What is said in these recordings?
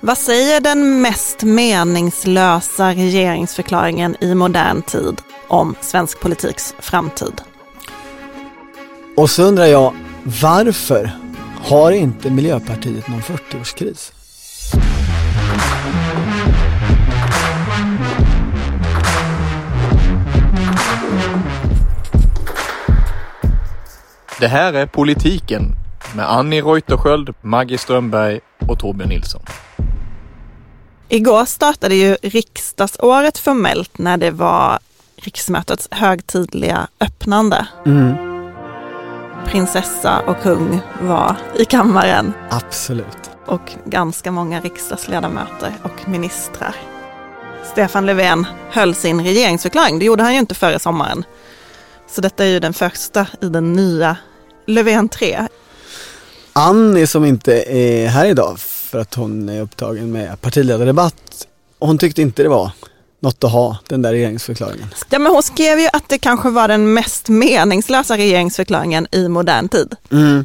Vad säger den mest meningslösa regeringsförklaringen i modern tid om svensk politiks framtid? Och så undrar jag, varför har inte Miljöpartiet någon 40-årskris? Det här är Politiken med Annie Reuterskiöld, Maggie Strömberg och Torbjörn Nilsson. Igår startade ju riksdagsåret formellt när det var riksmötets högtidliga öppnande. Mm, Prinsessa och kung var i kammaren absolut. och ganska många riksdagsledamöter och ministrar. Stefan Löfven höll sin regeringsförklaring. Det gjorde han ju inte förra sommaren. Så detta är ju den första i den nya Löfven 3. Annie som inte är här idag för att hon är upptagen med partiledardebatt, hon tyckte inte det var något att ha, den där regeringsförklaringen. Ja, men hon skrev ju att det kanske var den mest meningslösa regeringsförklaringen i modern tid. Mm.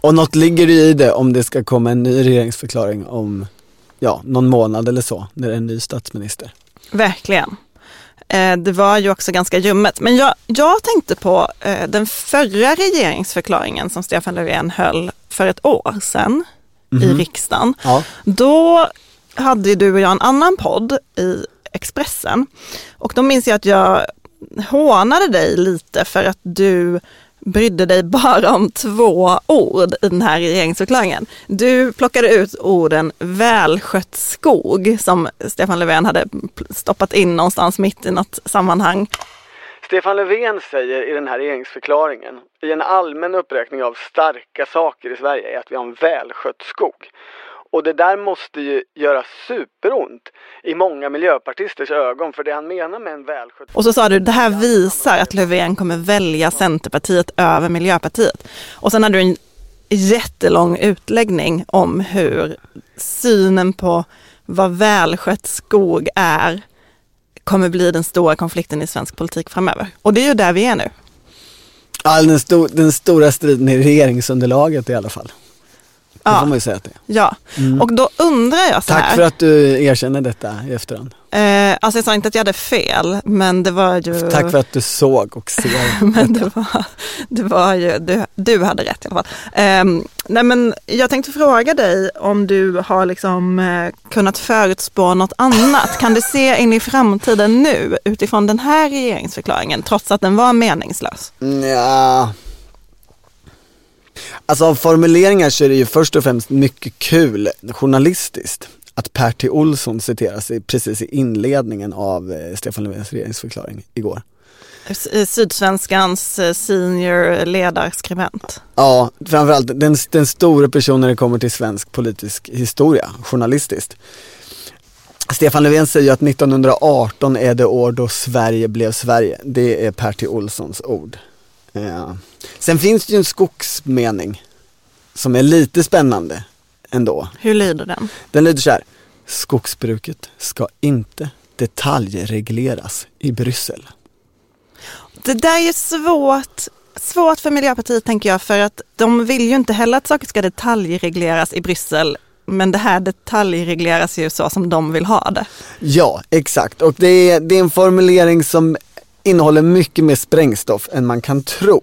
Och något ligger i det om det ska komma en ny regeringsförklaring om ja, någon månad eller så, när det är en ny statsminister. Verkligen. Eh, Det var ju också ganska ljummet. Men jag, jag tänkte på eh, den förra regeringsförklaringen som Stefan Löfven höll för ett år sedan i Mhm. riksdagen. Ja. Då hade du och jag en annan podd i Expressen och då minns jag att jag hånade dig lite för att du brydde dig bara om två ord i den här regeringsförklaringen. Du plockade ut orden välskött skog som Stefan Löfven hade stoppat in någonstans mitt i något sammanhang. Stefan Löfven säger i den här regeringsförklaringen, i en allmän uppräkning av starka saker i Sverige, är att vi har en välskött skog. Och det där måste ju göra superont i många miljöpartisters ögon, för det han menar med en välskött Och så sa du, det här visar att Löfven kommer välja Centerpartiet över Miljöpartiet. Och sen hade du en jättelång utläggning om hur synen på vad välskött skog är kommer bli den stora konflikten i svensk politik framöver. Och det är ju där vi är nu. Ja, den, sto- den stora striden i regeringsunderlaget i alla fall. Det Ja. får man ju säga att det är. Ja, Mm. och då undrar jag så Tack här. för att du erkänner detta i efterhand. Eh, alltså jag sa inte att jag hade fel, men det var ju... Tack för att du såg och ser. Men det var, det var ju, du, du hade rätt i alla fall. Ehm, nej men jag tänkte fråga dig om du har liksom eh, kunnat förutspå något annat. Kan du se in i framtiden nu utifrån den här regeringsförklaringen trots att den var meningslös? Ja. Alltså av formuleringar så är det ju först och främst mycket kul journalistiskt att Per T. Olsson citeras precis i inledningen av eh, Stefan Löfvens regeringsförklaring igår. Eh, Sydsvenskans eh, senior ledarskribent. Ja, framförallt den, den stora personen när det kommer till svensk politisk historia, journalistiskt. Stefan Löfven säger att 1918 är det år då Sverige blev Sverige. Det är Per T. Olssons ord. Ja. Sen finns det ju en skogsmening som är lite spännande ändå. Hur lyder den? Den lyder så här. Skogsbruket ska inte detaljregleras i Bryssel. Det där är svårt, svårt för Miljöpartiet tänker jag för att de vill ju inte heller att saker ska detaljregleras i Bryssel. Men det här detaljregleras ju så som de vill ha det. Ja, exakt. Och det är, det är en formulering som innehåller mycket mer sprängstoff än man kan tro.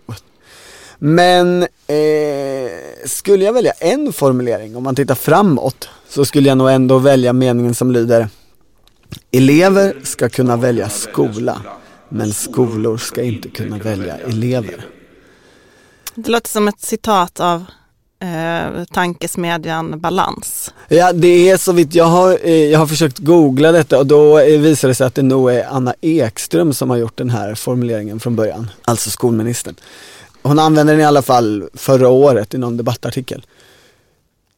Men eh, skulle jag välja en formulering, om man tittar framåt, så skulle jag nog ändå välja meningen som lyder Elever ska kunna välja skola, men skolor ska inte kunna välja elever. Det låter som ett citat av eh, tankesmedjan Balans. Ja, det är så vitt jag har, eh, jag har försökt googla detta och då eh, visar det sig att det nog är Anna Ekström som har gjort den här formuleringen från början, alltså skolministern. Hon använde den i alla fall förra året i någon debattartikel.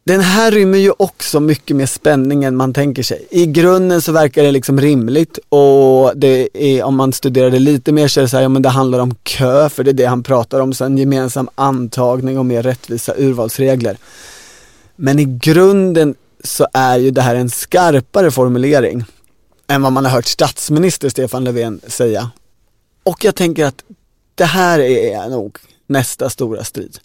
Den här rymmer ju också mycket mer spänning än man tänker sig. I grunden så verkar det liksom rimligt och det är, om man studerar det lite mer så är det så här, ja men det handlar om kö, för det är det han pratar om, sen gemensam antagning och mer rättvisa urvalsregler. Men i grunden så är ju det här en skarpare formulering än vad man har hört statsminister Stefan Löfven säga. Och jag tänker att det här är nog nästa stora strid.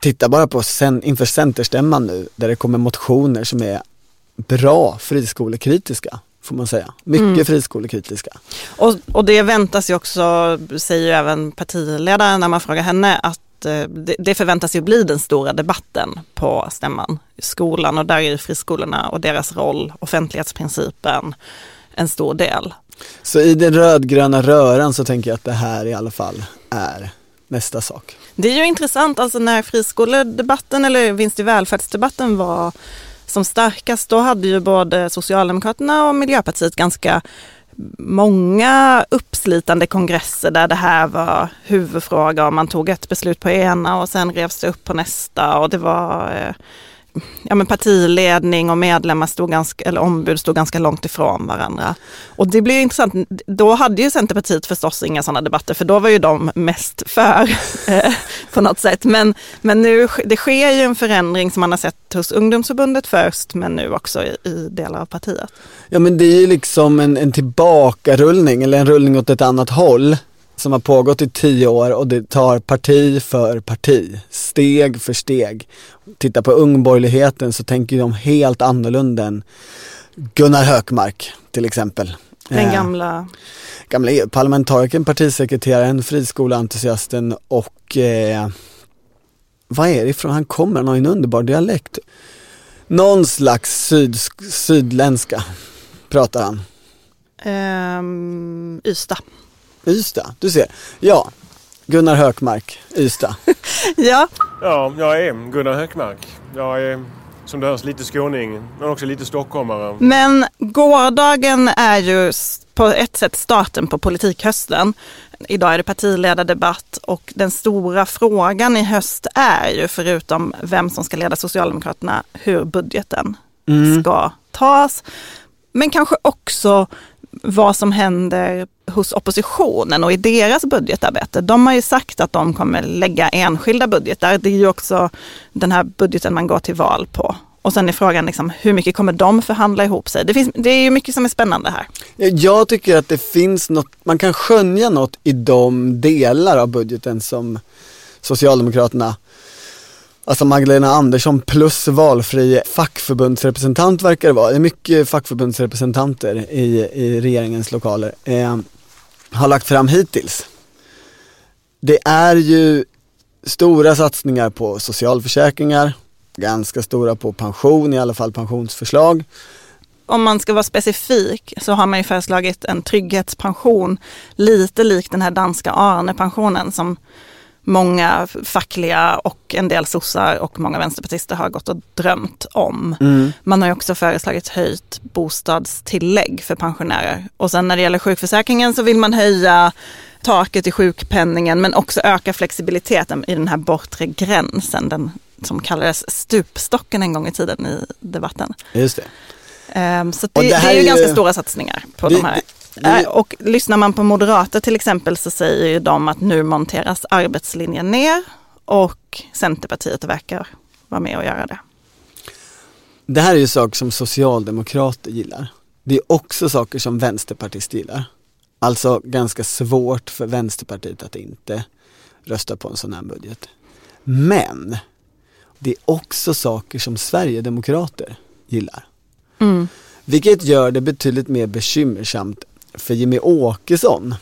Titta bara på sen, inför centerstämman nu, där det kommer motioner som är bra friskolekritiska får man säga. Mycket mm. friskolekritiska. Och, och det väntas ju också, säger ju även partiledaren när man frågar henne, att eh, det förväntas ju bli den stora debatten på stämman. Skolan och där är friskolorna och deras roll, offentlighetsprincipen, en stor del. Så i den rödgröna röran så tänker jag att det här i alla fall är nästa sak. Det är ju intressant, alltså när friskoledebatten eller vinst i välfärdsdebatten var som starkast, då hade ju både Socialdemokraterna och Miljöpartiet ganska många uppslitande kongresser där det här var huvudfråga och man tog ett beslut på ena och sen revs det upp på nästa och det var eh, ja, men partiledning och medlemmar stod ganska, eller ombud stod ganska långt ifrån varandra. Och det blir intressant, då hade ju Centerpartiet förstås inga sådana debatter för då var ju de mest för eh, på något sätt. Men, men nu, det sker ju en förändring som man har sett hos ungdomsförbundet först men nu också i, i delar av partiet. Ja men det är ju liksom en, en tillbakarullning eller en rullning åt ett annat håll som har pågått i tio år och det tar parti för parti, steg för steg. Titta på ungborgerligheten så tänker de helt annorlunda än Gunnar Hökmark till exempel. Den eh, gamla? Gamla parlamentarikern, partisekreteraren, friskolentusiasten och eh, vad är det ifrån han kommer? Han har en underbar dialekt. Någon slags syd, sydländska pratar han. Um, Ystad. Ystad, du ser. Ja, Gunnar Hökmark, Ystad. ja. Ja, jag är Gunnar Hökmark. Jag är som det hörs lite skåning men också lite stockholmare. Men gårdagen är ju på ett sätt starten på politikhösten. Idag är det partiledardebatt och den stora frågan i höst är ju förutom vem som ska leda Socialdemokraterna hur budgeten mm. ska tas. Men kanske också vad som händer hos oppositionen och i deras budgetarbete. De har ju sagt att de kommer lägga enskilda budgetar. Det är ju också den här budgeten man går till val på. Och sen är frågan liksom, hur mycket kommer de förhandla ihop sig? Det, finns, det är ju mycket som är spännande här. Jag tycker att det finns något, man kan skönja något i de delar av budgeten som Socialdemokraterna Alltså Magdalena Andersson plus valfri fackförbundsrepresentant verkar det vara. Det är mycket fackförbundsrepresentanter i, i regeringens lokaler. Eh, har lagt fram hittills. Det är ju stora satsningar på socialförsäkringar, ganska stora på pension, i alla fall pensionsförslag. Om man ska vara specifik så har man ju föreslagit en trygghetspension lite lik den här danska Arne-pensionen som många fackliga och en del sossar och många vänsterpartister har gått och drömt om. Mm. Man har ju också föreslagit höjt bostadstillägg för pensionärer. Och sen när det gäller sjukförsäkringen så vill man höja taket i sjukpenningen men också öka flexibiliteten i den här bortre gränsen, den som kallades stupstocken en gång i tiden i debatten. Just det. Um, så det, det, det, är ju ganska stora satsningar på det, de här. Äh, och lyssnar man på moderater till exempel så säger de att nu monteras arbetslinjen ner och Centerpartiet verkar vara med och göra det. Det här är ju saker som socialdemokrater gillar. Det är också saker som vänsterpartister gillar. Alltså ganska svårt för Vänsterpartiet att inte rösta på en sån här budget. Men det är också saker som Sverigedemokrater gillar. Mm. Vilket gör det betydligt mer bekymmersamt för Jimmy Åkesson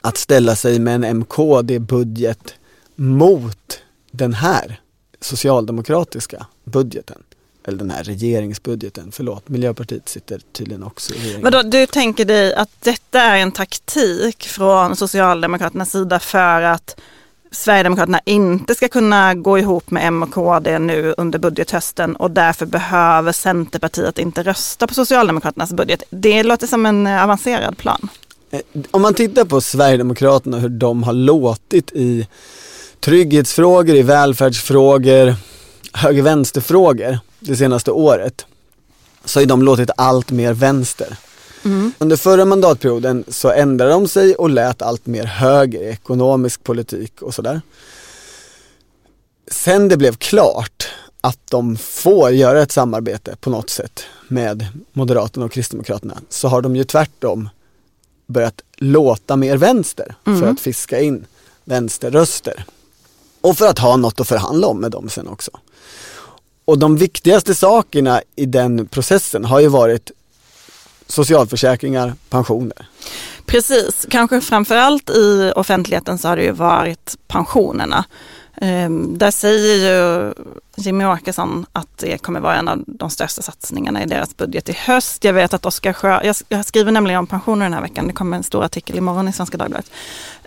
att ställa sig med en MKD-budget mot den här socialdemokratiska budgeten. Eller den här regeringsbudgeten, förlåt, Miljöpartiet sitter tydligen också i regeringen. Vadå, du tänker dig att detta är en taktik från Socialdemokraternas sida för att Sverigedemokraterna inte ska kunna gå ihop med M och KD nu under budgethösten och därför behöver Centerpartiet inte rösta på Socialdemokraternas budget. Det låter som en eh, avancerad plan. Eh, om man tittar på Sverigedemokraterna och hur de har låtit i trygghetsfrågor, i välfärdsfrågor, höger-vänsterfrågor det senaste året så har de låtit allt mer vänster. Mm. Under förra mandatperioden så ändrade de sig och lät allt mer höger i ekonomisk politik och sådär. Sen det blev klart att de får göra ett samarbete på något sätt med Moderaterna och Kristdemokraterna så har de ju tvärtom börjat låta mer vänster mm. för att fiska in vänsterröster. Och för att ha något att förhandla om med dem sen också. Och de viktigaste sakerna i den processen har ju varit socialförsäkringar, pensioner. Precis, kanske framförallt i offentligheten så har det ju varit pensionerna. Um, där säger ju Jimmy Åkesson att det kommer vara en av de största satsningarna i deras budget i höst. Jag vet att Oskar Sjö, jag, jag skriver nämligen om pensioner den här veckan, det kommer en stor artikel imorgon i Svenska Dagbladet.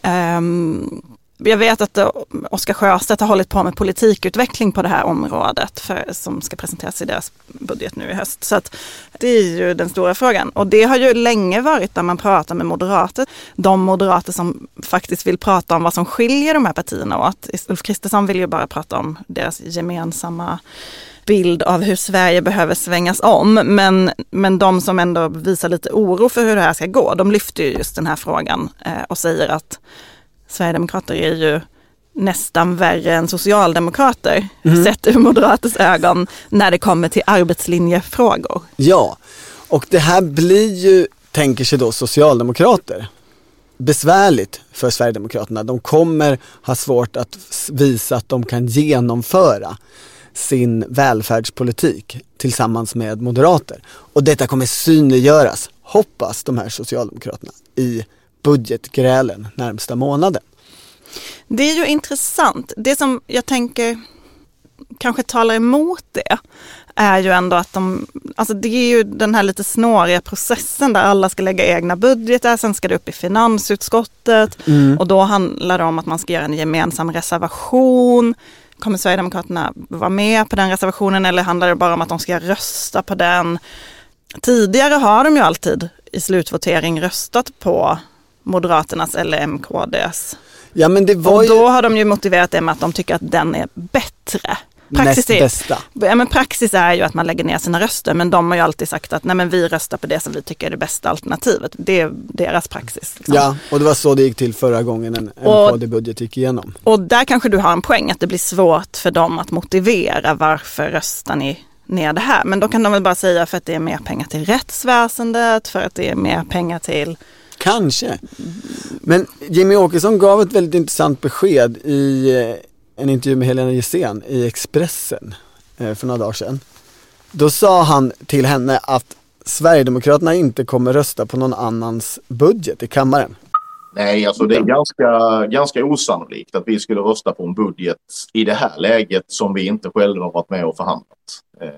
Um, jag vet att eh, Oskar Sjöstedt har hållit på med politikutveckling på det här området för, som ska presenteras i deras budget nu i höst. Så att det är ju den stora frågan. Och det har ju länge varit när man pratar med moderater, de moderater som faktiskt vill prata om vad som skiljer de här partierna åt. Ulf Kristersson vill ju bara prata om deras gemensamma bild av hur Sverige behöver svängas om. Men, men de som ändå visar lite oro för hur det här ska gå, de lyfter ju just den här frågan eh, och säger att Sverigedemokrater är ju nästan värre än socialdemokrater mm. sett ur moderaters ögon när det kommer till arbetslinjefrågor. Ja, och det här blir ju, tänker sig då socialdemokrater, besvärligt för Sverigedemokraterna. De kommer ha svårt att visa att de kan genomföra sin välfärdspolitik tillsammans med moderater. Och detta kommer synliggöras, hoppas de här socialdemokraterna, i budgetgrälen närmsta månaden. Det är ju intressant. Det som jag tänker kanske talar emot det är ju ändå att de, alltså det är ju den här lite snåriga processen där alla ska lägga egna budgetar, sen ska det upp i finansutskottet mm. och då handlar det om att man ska göra en gemensam reservation. Kommer Sverigedemokraterna vara med på den reservationen eller handlar det bara om att de ska rösta på den? Tidigare har de ju alltid i slutvotering röstat på Moderaternas eller MKDs. Ja, men det var och då har de ju motiverat det med att de tycker att den är bättre. Praxis Näst bästa. Ja, men praxis är ju att man lägger ner sina röster men de har ju alltid sagt att nej, men vi röstar på det som vi tycker är det bästa alternativet. Det är deras praxis. Liksom. Ja, och det var så det gick till förra gången en MKD-budget gick igenom. Och där kanske du har en poäng att det blir svårt för dem att motivera varför röstar ni ner det här. Men då kan de väl bara säga för att det är mer pengar till rättsväsendet, för att det är mer pengar till Kanske. Men Jimmy Åkesson gav ett väldigt intressant besked i eh, en intervju med Helena Gissén i Expressen eh, för några dagar sedan. Då sa han till henne att Sverigedemokraterna inte kommer rösta på någon annans budget i kammaren. Nej, alltså det är ganska, ganska osannolikt att vi skulle rösta på en budget i det här läget som vi inte själva har varit med och förhandlat. Eh,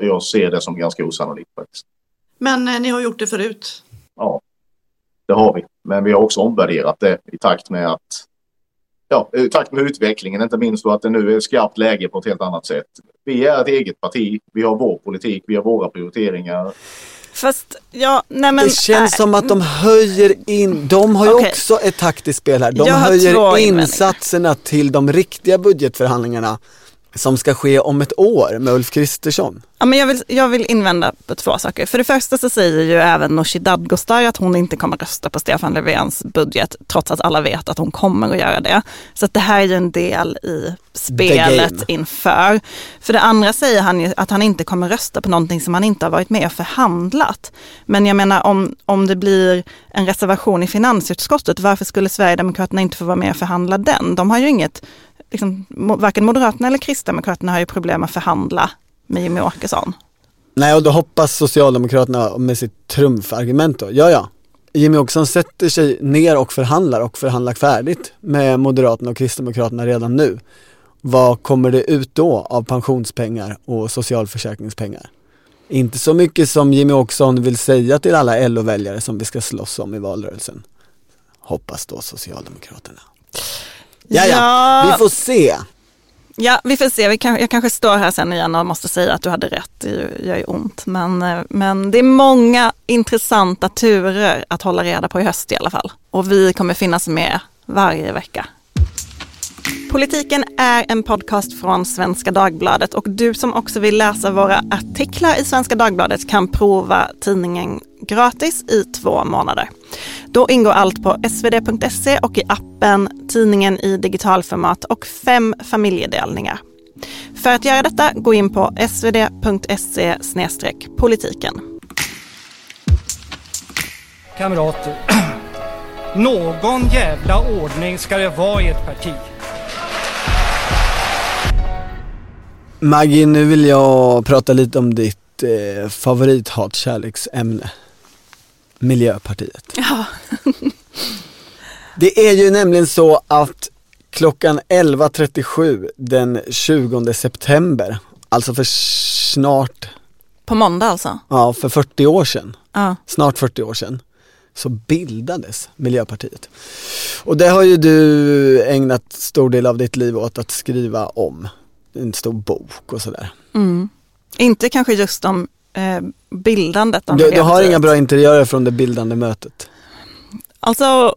jag ser det som ganska osannolikt faktiskt. Men ni har gjort det förut? Ja, det har vi. Men vi har också omvärderat det i takt med att ja, i takt med utvecklingen, inte minst då att det nu är skarpt läge på ett helt annat sätt. Vi är ett eget parti, vi har vår politik, vi har våra prioriteringar. Fast, ja, nej men, det känns äh, som att de höjer in, de har ju okay. också ett taktiskt spel här. De höjer insatserna till de riktiga budgetförhandlingarna som ska ske om ett år med Ulf Kristersson. Ja, men jag, vill, jag vill invända på två saker. För det första så säger ju även Nooshi Dadgostar att hon inte kommer rösta på Stefan Löfvens budget trots att alla vet att hon kommer att göra det. Så att det här är ju en del i spelet inför. För det andra säger han ju att han inte kommer rösta på någonting som han inte har varit med och förhandlat. Men jag menar om, om det blir en reservation i finansutskottet, varför skulle Sverigedemokraterna inte få vara med och förhandla den? De har ju inget liksom, varken Moderaterna eller Kristdemokraterna har ju problem att förhandla med Jimmie Åkesson. Nej, och då hoppas Socialdemokraterna med sitt trumfargument då, ja ja, Jimmie Åkesson sätter sig ner och förhandlar och förhandlar färdigt med Moderaterna och Kristdemokraterna redan nu. Vad kommer det ut då av pensionspengar och socialförsäkringspengar? Inte så mycket som Jimmie Åkesson vill säga till alla LO-väljare som vi ska slåss om i valrörelsen. Hoppas då Socialdemokraterna. Ja, ja, vi får se. Ja, vi får se. Vi kan, jag kanske står här sen igen och måste säga att du hade rätt. Det gör ju ont. Men, eh, men det är många intressanta turer att hålla reda på i höst i alla fall. Och vi kommer finnas med varje vecka. Politiken är en podcast från Svenska Dagbladet och du som också vill läsa våra artiklar i Svenska Dagbladet kan prova tidningen gratis i två månader. Då ingår allt på svd.se och i appen, tidningen i digitalformat och fem familjedelningar. För att göra detta, gå in på svd.se politiken. Kamrater, någon jävla ordning ska det vara i ett parti. Maggie, nu vill jag prata lite om ditt eh, favorithatkärleksämne. Miljöpartiet. Ja. Det är ju nämligen så att klockan 11.37 den 20 september, alltså för snart, På måndag alltså? ja för 40 år sedan, Ja. snart 40 år sedan, så bildades Miljöpartiet. Och det har ju du ägnat stor del av ditt liv åt att skriva om. En stor bok och sådär. Mm. Inte kanske just om eh, bildandet av Du, du har inga bra interiörer från det bildande mötet? Alltså,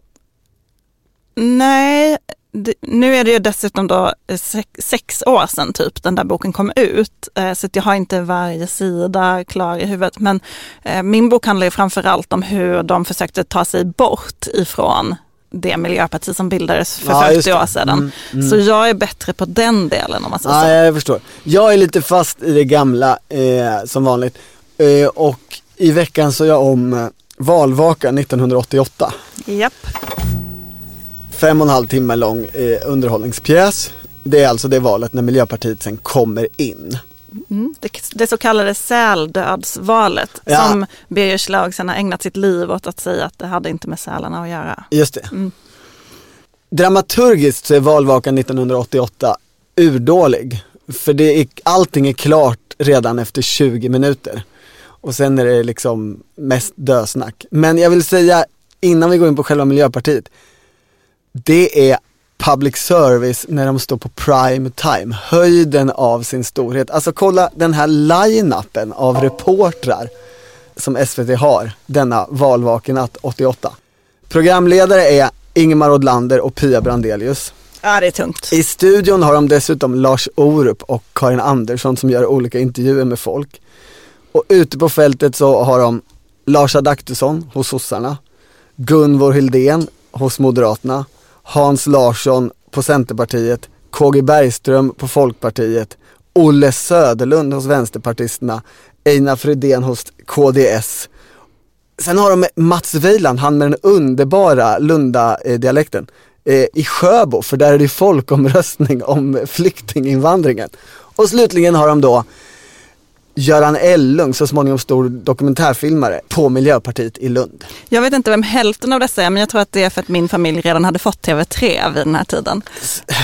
nej. Det, nu är det ju dessutom då eh, sex, sex år sedan typ den där boken kom ut. Eh, så jag har inte varje sida klar i huvudet. Men eh, min bok handlar ju framförallt om hur de försökte ta sig bort ifrån det miljöparti som bildades för Ja, just 40 år sedan. Mm, mm. Så jag är bättre på den delen om man säger Ja, så. jag förstår. Jag är lite fast i det gamla eh, som vanligt. Eh, och i veckan så jag om eh, valvakan 1988. Japp. Fem och en halv timme lång eh, underhållningspjäs. Det är alltså det valet när Miljöpartiet sen kommer in. Mm. Det, det så kallade säldödsvalet Ja. som Birger Schlaug sen har ägnat sitt liv åt att säga att det hade inte med sälarna att göra. Just det. Mm. Dramaturgiskt så är valvakan 1988 urdålig. För det är, allting är klart redan efter 20 minuter. Och sen är det liksom mest dösnack. Men jag vill säga innan vi går in på själva Miljöpartiet. Det är public service när de står på prime time. Höjden av sin storhet. Alltså kolla den här line-upen av reportrar som SVT har denna valvakenatt 88. Programledare är Ingemar Odlander och Pia Brandelius. Ja, det är tungt. I studion har de dessutom Lars Orup och Karin Andersson som gör olika intervjuer med folk. Och ute på fältet så har de Lars Adaktusson hos sossarna, Gunvor Hildén hos Moderaterna, Hans Larsson på Centerpartiet, KG Bergström på Folkpartiet, Olle Söderlund hos Vänsterpartisterna, Einar Fredén hos KDS. Sen har de Mats Weiland, han med den underbara Lunda-dialekten, eh, i Sjöbo, för där är det folkomröstning om flyktinginvandringen. Och slutligen har de då Göran Ellung, så småningom stor dokumentärfilmare, på Miljöpartiet i Lund. Jag vet inte vem hälften av dessa är, men jag tror att det är för att min familj redan hade fått TV3 vid den här tiden.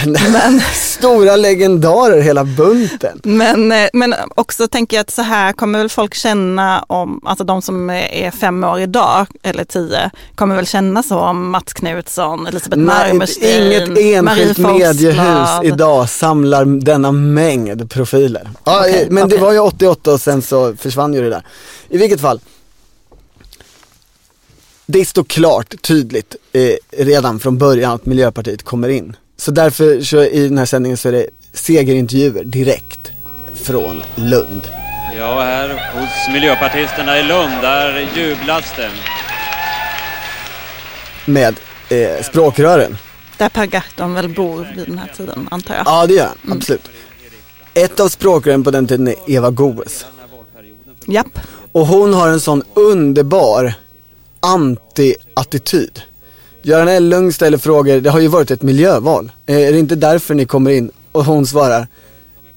Men, Stora legendarer hela bunten. men, eh, men också tänker jag att så här kommer väl folk känna om, alltså de som är fem år idag, eller tio, kommer väl känna så om Mats Knutsson, Elisabeth Nej, Marmorstein, inget Marie enskilt mediehus idag samlar denna mängd profiler. Ja, eh, men det okej. var ju 88 och sen så försvann ju det där. I vilket fall. Det står klart, tydligt, eh, redan från början att Miljöpartiet kommer in. Så därför så i den här sändningen så är det segerintervjuer direkt från Lund. Ja, här hos miljöpartisterna i Lund, där jublas det. Med eh, språkrören. Där Per Gahrton väl bor vid den här tiden, antar jag. Ja det gör han, absolut. Ett av språkrören på den tiden är Eva Goes. Japp. Och hon har en sån underbar anti-attityd. Göran Ellung ställer frågor, det har ju varit ett miljöval. Eh, Är det inte därför ni kommer in? Och hon svarar,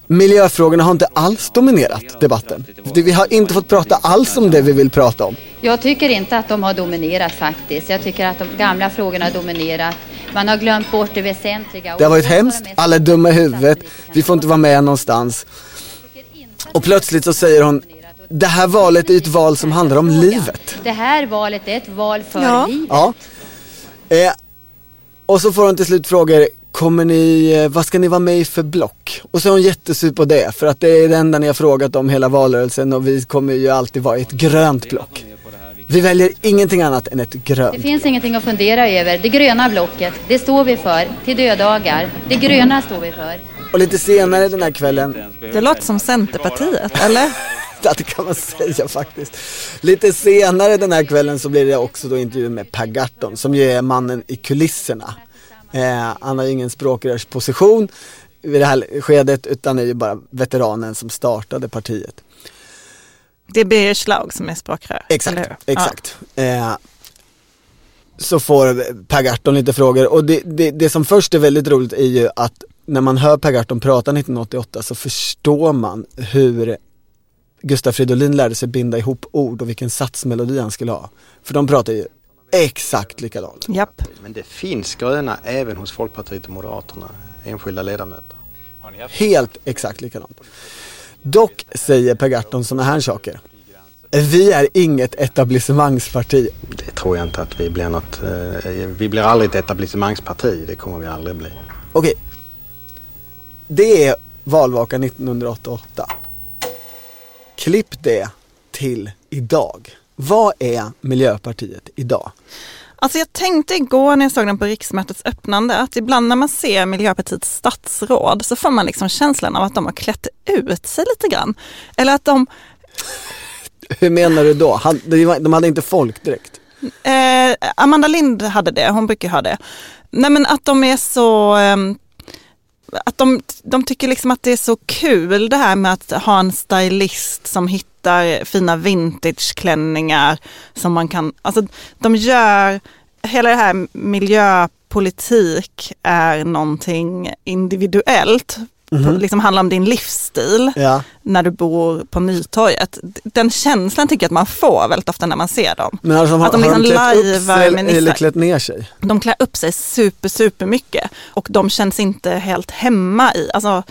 miljöfrågorna har inte alls dominerat debatten. Vi har inte fått prata alls om det vi vill prata om. Jag tycker inte att de har dominerat faktiskt. Jag tycker att de gamla frågorna har dominerat. Man har glömt bort det väsentliga. Det har varit hemskt, alla är dumma i huvudet, vi får inte vara med någonstans. Och plötsligt så säger hon, det här valet är ett val som handlar om livet. Det här valet är ett val för Ja. livet. Ja. Eh, och så får hon till slut frågor, kommer ni, eh, vad ska ni vara med i för block? Och så är hon jättesur på det, för att det är det enda ni har frågat om hela valrörelsen och vi kommer ju alltid vara ett grönt block. Vi väljer ingenting annat än ett Det grönt. finns ingenting att fundera över. Det gröna blocket, det står vi för till dödagar. Det gröna står vi för. Och lite senare den här kvällen, Det låter som Centerpartiet, eller? ja, det kan man säga faktiskt. Lite senare den här kvällen så blir det också då intervju med Per Gahrton som ju är mannen i kulisserna. Eh, han har ju ingen språkrörsposition vid det här skedet utan är ju bara veteranen som startade partiet. Det är Birger Schlaug som är språkrör. Exakt, exakt. Eh, så får Per Gahrton lite frågor och det, det, det som först är väldigt roligt är ju att när man hör Per Gahrton prata 1988 så förstår man hur Gustaf Fridolin lärde sig binda ihop ord och vilken satsmelodi han skulle ha. För de pratar ju exakt likadant. Japp. Men det finns gröna även hos Folkpartiet och Moderaterna, enskilda ledamöter. Helt exakt likadant. Dock säger Per Gahrton sådana här saker. Vi är inget etablissemangsparti. Det tror jag inte att vi blir något. Eh, vi blir aldrig ett etablissemangsparti. Det kommer vi aldrig bli. Okej. Det är valvakan 1988. Klipp det till idag. Vad är Miljöpartiet idag? Alltså jag tänkte igår när jag såg den på riksmötets öppnande att ibland när man ser Miljöpartiets statsråd så får man liksom känslan av att de har klätt ut sig lite grann. Eller att de... Hur menar du då? De hade inte folk direkt? Eh, Amanda Lind hade det, hon brukar ha det. Nej men att de är så att de, de tycker liksom att det är så kul det här med att ha en stylist som hittar fina vintageklänningar som man kan, alltså de gör, hela det här miljöpolitik är någonting individuellt, på, liksom handlar om din livsstil Ja. när du bor på Nytorget. Den känslan tycker jag att man får väldigt ofta när man ser dem. Men alltså, har, Att de har de liksom klätt upp sig med eller, klätt ner sig? De klär upp sig super, super mycket och de känns inte helt hemma i, alltså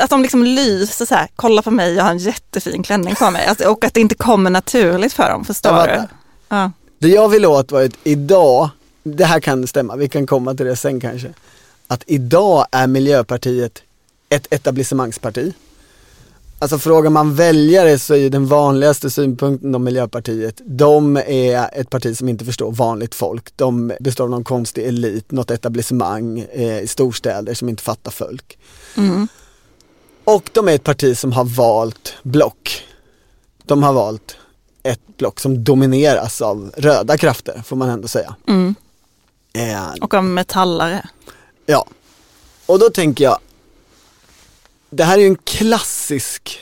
att de liksom lyser så här, kolla på mig, jag har en jättefin klänning på mig. Alltså, och att det inte kommer naturligt för dem, förstår Jag du? Ja. Det jag vill åt var att idag, det här kan stämma, vi kan komma till det sen kanske. Att idag är Miljöpartiet ett etablissemangsparti. Alltså frågar man väljare så är den vanligaste synpunkten om Miljöpartiet, de är ett parti som inte förstår vanligt folk. De består av någon konstig elit, något etablissemang eh, i storstäder som inte fattar folk. Mm. Och de är ett parti som har valt block. De har valt ett block som domineras av röda krafter, får man ändå säga. Mm. Eh, Och av metallare. Ja, och då tänker jag, det här är ju en klassisk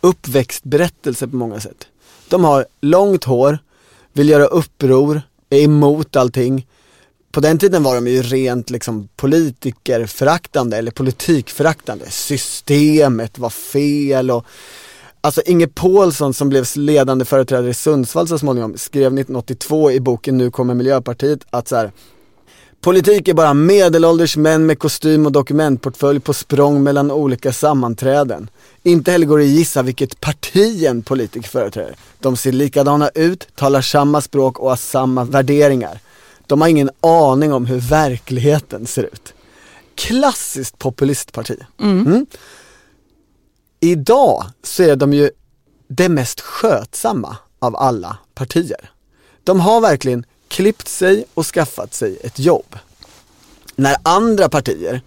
uppväxtberättelse på många sätt. De har långt hår, vill göra uppror, är emot allting. På den tiden var de ju rent liksom politikerföraktande eller politikföraktande. Systemet var fel och Alltså Inge Pålsson som blev ledande företrädare i Sundsvall så småningom skrev 1982 i boken Nu kommer Miljöpartiet att så här, Politik är bara medelålders män med kostym och dokumentportfölj på språng mellan olika sammanträden. Inte heller går det att gissa vilket parti en politiker företräder. De ser likadana ut, talar samma språk och har samma värderingar. De har ingen aning om hur verkligheten ser ut. Klassiskt populistparti. Mm. Idag så är de ju det mest skötsamma av alla partier. De har verkligen klippt sig och skaffat sig ett jobb. När andra partier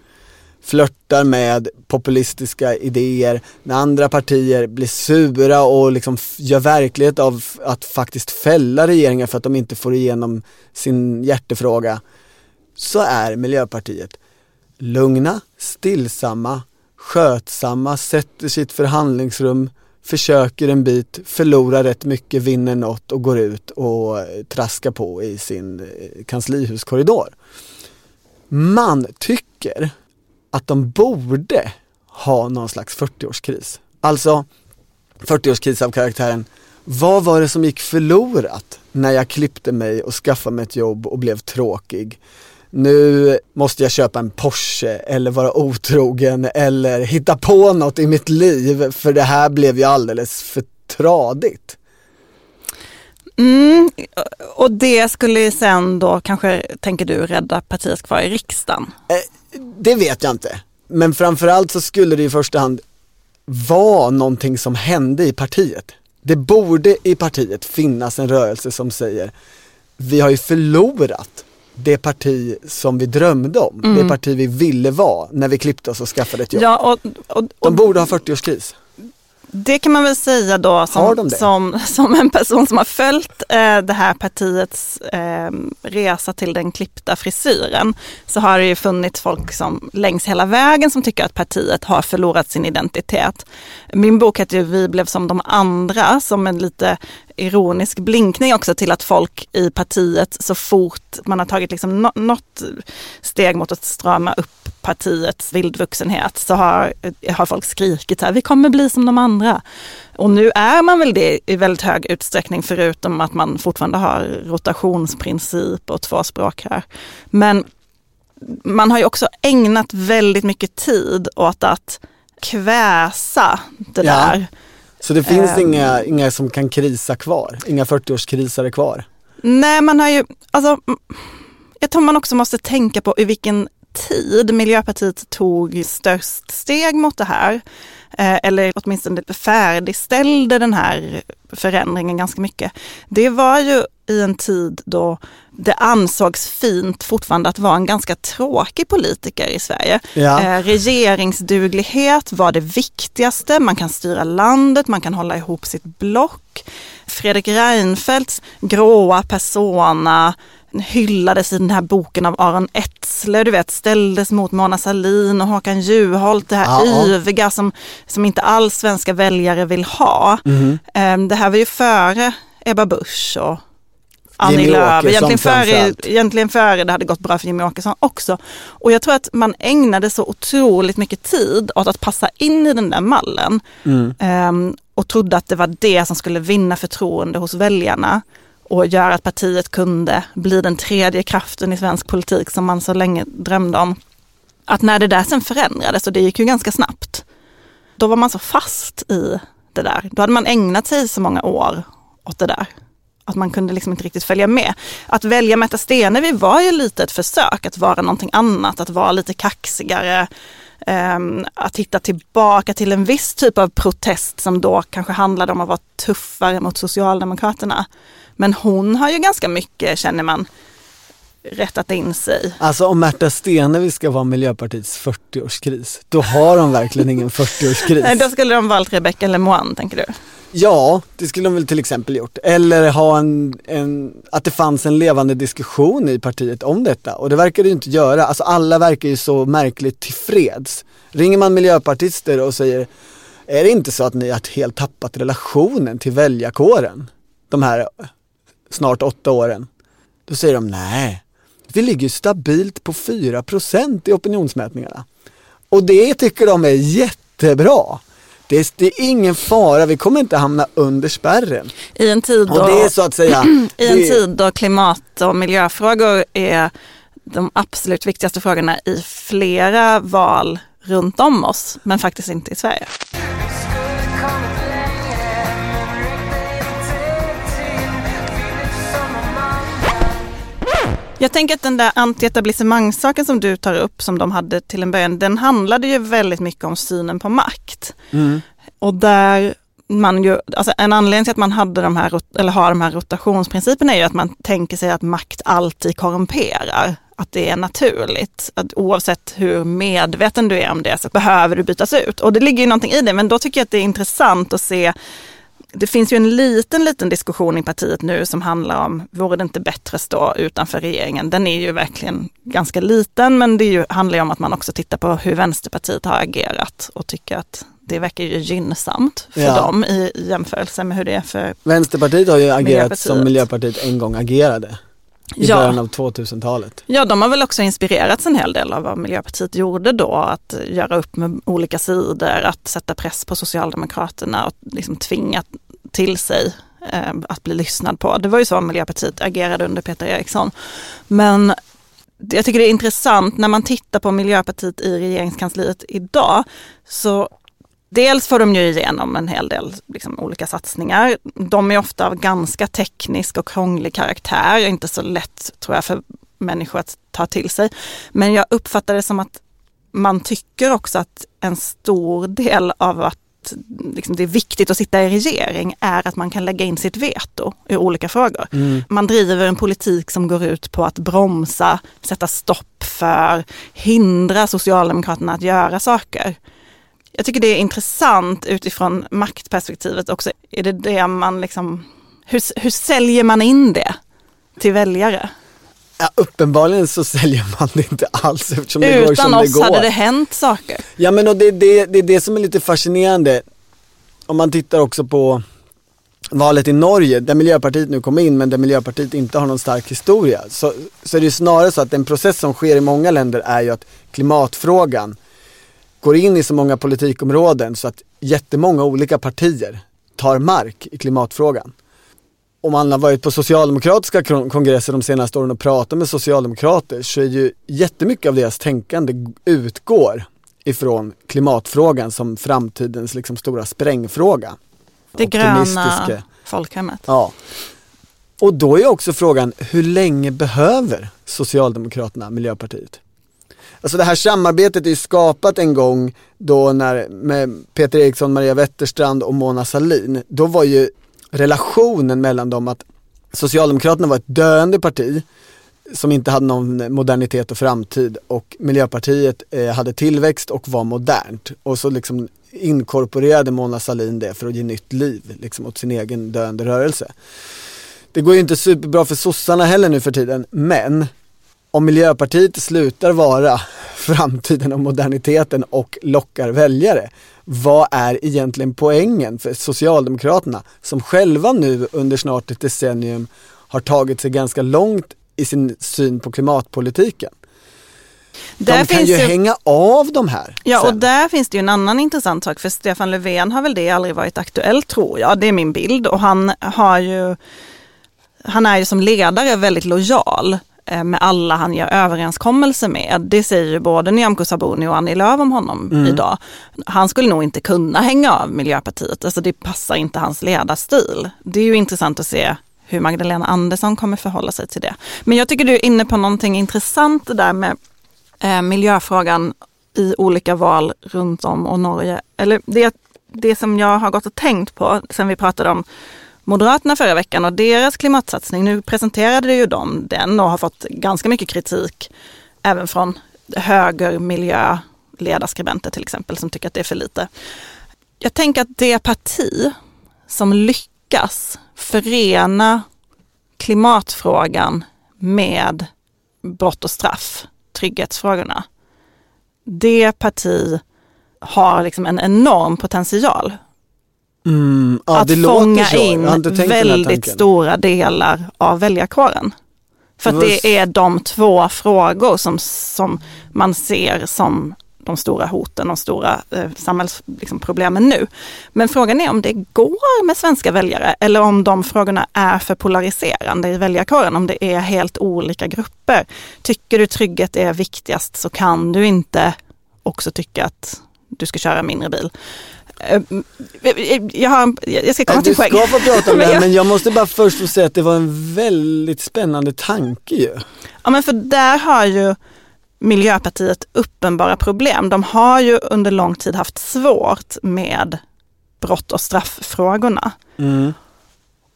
flörtar med populistiska idéer, när andra partier blir sura och liksom gör verklighet av att faktiskt fälla regeringar för att de inte får igenom sin hjärtefråga, så är Miljöpartiet lugna, stillsamma, skötsamma, sätter sitt förhandlingsrum, försöker en bit, förlorar rätt mycket, vinner något och går ut och eh, traskar på i sin eh, kanslihuskorridor. Man tycker att de borde ha någon slags 40-årskris. Alltså 40-årskris av karaktären, vad var det som gick förlorat när jag klippte mig och skaffade mig ett jobb och blev tråkig? Nu måste jag köpa en Porsche eller vara otrogen eller hitta på något i mitt liv för det här blev ju alldeles för tradigt. Mm. Och det skulle sen då kanske, tänker du, rädda partiet kvar i riksdagen? Det vet jag inte. Men framförallt så skulle det i första hand vara någonting som hände i partiet. Det borde i partiet finnas en rörelse som säger vi har ju förlorat det parti som vi drömde om, Mm. det parti vi ville vara när vi klippte oss och skaffade ett jobb. Ja, och, och, och De borde ha 40-årskris. Det kan man väl säga då som, som, som en person som har följt eh, det här partiets eh, resa till den klippta frisyren. Så har det ju funnits folk som längs hela vägen som tycker att partiet har förlorat sin identitet. Min bok heter ju Vi blev som de andra som en lite ironisk blinkning också till att folk i partiet så fort man har tagit liksom nå- något steg mot att strama upp partiets vildvuxenhet så har, har folk skrikit här, vi kommer bli som de andra. Och nu är man väl det i väldigt hög utsträckning förutom att man fortfarande har rotationsprincip och två språk här. Men man har ju också ägnat väldigt mycket tid åt att kväsa det Ja. där. Så det finns Ehm. inga, inga som kan krisa kvar? Inga 40-årskrisare kvar? Nej, man har ju, alltså, jag tror man också måste tänka på i vilken tid Miljöpartiet tog störst steg mot det här. Eh, eller åtminstone färdigställde den här förändringen ganska mycket. Det var ju i en tid då det ansågs fint fortfarande att vara en ganska tråkig politiker i Sverige. Ja. Eh, regeringsduglighet var det viktigaste. Man kan styra landet, man kan hålla ihop sitt block. Fredrik Reinfeldts gråa persona hyllades i den här boken av Aron Etzler, du vet, ställdes mot Mona Sahlin och Håkan Juholt, det här Ja, yviga som, som inte alls svenska väljare vill ha. Mhm. Eh, Det här var ju före Ebba Busch och Annie Jimmy Lööf, egentligen före, egentligen före det hade gått bra för Jimmy Åkesson också. Och jag tror att man ägnade så otroligt mycket tid åt att passa in i den där mallen Mm. ehm, och trodde att det var det som skulle vinna förtroende hos väljarna och göra att partiet kunde bli den tredje kraften i svensk politik som man så länge drömde om. Att när det där sen förändrades, och det gick ju ganska snabbt, då var man så fast i det där. Då hade man ägnat sig så många år åt det där. Att man kunde liksom inte riktigt följa med. Att välja Märta Stenevi var ju lite ett försök att vara någonting annat, att vara lite kaxigare, ehm, att hitta tillbaka till en viss typ av protest som då kanske handlade om att vara tuffare mot Socialdemokraterna. Men hon har ju ganska mycket, känner man, rättat in sig. Alltså om Märta Stenevi ska vara Miljöpartiets 40-årskris, då har de verkligen ingen 40-årskris. Nej, Då skulle de valt Rebecca Lemoine, tänker du? Ja, det skulle de väl till exempel gjort. Eller ha en, en, att det fanns en levande diskussion i partiet om detta. Och det verkar det ju inte göra. Alltså alla verkar ju så märkligt tillfreds. Ringer man miljöpartister och säger, är det inte så att ni har helt tappat relationen till väljarkåren? De här snart åtta åren. Då säger de, nej, vi ligger stabilt på 4% i opinionsmätningarna. Och det tycker de är jättebra. Det är, det är ingen fara, vi kommer inte hamna under spärren. I en tid då, Och det är så att säga, i en det- tid då klimat och miljöfrågor är de absolut viktigaste frågorna i flera val runt om oss, men faktiskt inte i Sverige. Jag tänker att den där antietablissemangssaken som du tar upp, som de hade till en början, den handlade ju väldigt mycket om synen på makt. Mm. Och där man ju, alltså en anledning till att man hade de här, eller har de här rotationsprinciperna är ju att man tänker sig att makt alltid korrumperar. Att det är naturligt. Att oavsett hur medveten du är om det så behöver du bytas ut. Och det ligger ju någonting i det, men då tycker jag att det är intressant att se det finns ju en liten, liten diskussion i partiet nu som handlar om, vore det inte bättre att stå utanför regeringen? Den är ju verkligen ganska liten, men det ju, handlar ju om att man också tittar på hur Vänsterpartiet har agerat och tycker att det verkar ju gynnsamt för Ja. dem i i jämförelse med hur det är för Vänsterpartiet har ju agerat Miljöpartiet. som Miljöpartiet en gång agerade. I Ja. början av 2000-talet. Ja, de har väl också inspirerats en hel del av vad Miljöpartiet gjorde då, att göra upp med olika sidor, att sätta press på Socialdemokraterna och liksom tvinga till sig eh, att bli lyssnad på. Det var ju så Miljöpartiet agerade under Peter Eriksson. Men jag tycker det är intressant när man tittar på Miljöpartiet i regeringskansliet idag, så Dels får de ju igenom en hel del liksom, olika satsningar. De är ofta av ganska teknisk och krånglig karaktär, inte så lätt tror jag för människor att ta till sig. Men jag uppfattar det som att man tycker också att en stor del av att liksom, det är viktigt att sitta i regering är att man kan lägga in sitt veto i olika frågor. Mm. Man driver en politik som går ut på att bromsa, sätta stopp för, hindra Socialdemokraterna att göra saker. Jag tycker det är intressant utifrån maktperspektivet också. Är det det man liksom, hur, hur säljer man in det till väljare? Ja, uppenbarligen så säljer man det inte alls eftersom det går Utan som det oss går. hade det hänt saker. Ja men och det, det, det är det som är lite fascinerande. Om man tittar också på valet i Norge, där Miljöpartiet nu kom in men där Miljöpartiet inte har någon stark historia. Så, så är det snarare så att den process som sker i många länder är ju att klimatfrågan går in i så många politikområden så att jättemånga olika partier tar mark i klimatfrågan. Om man har varit på socialdemokratiska kongresser de senaste åren och pratat med socialdemokrater så är ju jättemycket av deras tänkande utgår ifrån klimatfrågan som framtidens liksom stora sprängfråga. Det gröna folkhemmet. Ja. Och då är också frågan, hur länge behöver Socialdemokraterna Miljöpartiet? Alltså det här samarbetet är ju skapat en gång då när med Peter Eriksson, Maria Wetterstrand och Mona Salin. Då var ju relationen mellan dem att Socialdemokraterna var ett döende parti som inte hade någon modernitet och framtid och Miljöpartiet eh, hade tillväxt och var modernt. Och så liksom inkorporerade Mona Sahlin det för att ge nytt liv liksom, åt sin egen döende rörelse. Det går ju inte superbra för sossarna heller nu för tiden, men om Miljöpartiet slutar vara framtiden och moderniteten och lockar väljare, vad är egentligen poängen för Socialdemokraterna som själva nu under snart ett decennium har tagit sig ganska långt i sin syn på klimatpolitiken? Där de kan ju, ju hänga av de här. Ja sen. och där finns det ju en annan intressant sak för Stefan Löfven har väl det aldrig varit aktuellt tror jag. Det är min bild och han har ju han är ju som ledare väldigt lojal med alla han gör överenskommelser med. Det säger ju både Nyamko Sabuni och Annie Lööf om honom mm. idag. Han skulle nog inte kunna hänga av Miljöpartiet, alltså det passar inte hans ledarstil. Det är ju intressant att se hur Magdalena Andersson kommer förhålla sig till det. Men jag tycker du är inne på någonting intressant det där med eh, miljöfrågan i olika val runt om och Norge. Eller det, det som jag har gått och tänkt på sen vi pratade om Moderaterna förra veckan och deras klimatsatsning. Nu presenterade ju de den och har fått ganska mycket kritik även från högermiljöledarskribenter till exempel som tycker att det är för lite. Jag tänker att det parti som lyckas förena klimatfrågan med brott och straff trygghetsfrågorna. Det parti har liksom en enorm potential. Mm, ja, att fånga in väldigt stora delar av väljarkåren. För att det är de två frågor som, som man ser som de stora hoten och stora eh, samhällsproblemen liksom, nu. Men frågan är om det går med svenska väljare eller om de frågorna är för polariserande i väljarkåren, om det är helt olika grupper. Tycker du trygghet är viktigast så kan du inte också tycka att du ska köra mindre bil. Eh, jag, har, jag ska komma till poäng. Du ska få prata om det här, men jag måste bara först få säga att det var en väldigt spännande tanke ju. Ja men för där har ju Miljöpartiet uppenbara problem. De har ju under lång tid haft svårt med brott och strafffrågorna. Mm.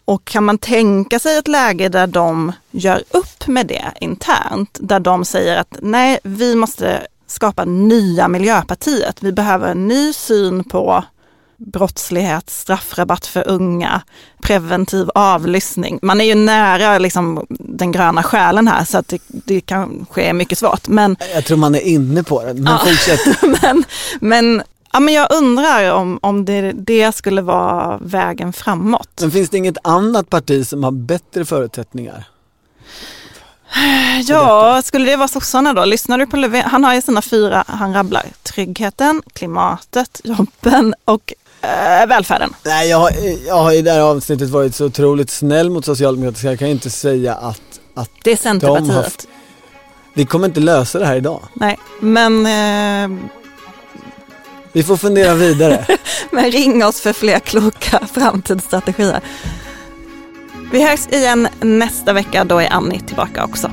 Och kan man tänka sig ett läge där de gör upp med det internt, där de säger att nej, vi måste skapa nya Miljöpartiet. Vi behöver en ny syn på brottslighet, straffrabatt för unga, preventiv avlyssning. Man är ju nära liksom, den gröna själen här så att det, det kanske är mycket svårt. Men, jag tror man är inne på det, men ja, fortsätt. men, men, ja, men jag undrar om, om det, det skulle vara vägen framåt. Men finns det inget annat parti som har bättre förutsättningar? Ja, skulle det vara sossarna då? Lyssnar du på Löfven? Han har ju sina fyra, han rabblar tryggheten, klimatet, jobben och äh, välfärden. Nej, jag har, jag har i det här avsnittet varit så otroligt snäll mot Socialdemokraterna jag kan inte säga att, att Det är Centerpartiet. Har, vi kommer inte lösa det här idag. Nej, men eh, vi får fundera vidare. men ring oss för fler kloka framtidsstrategier. Vi hörs igen nästa vecka, då är Annie tillbaka också.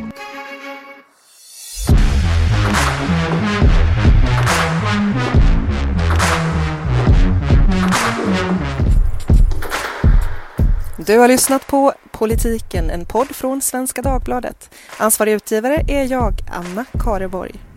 Du har lyssnat på Politiken, en podd från Svenska Dagbladet. Ansvarig utgivare är jag, Anna Kareborg.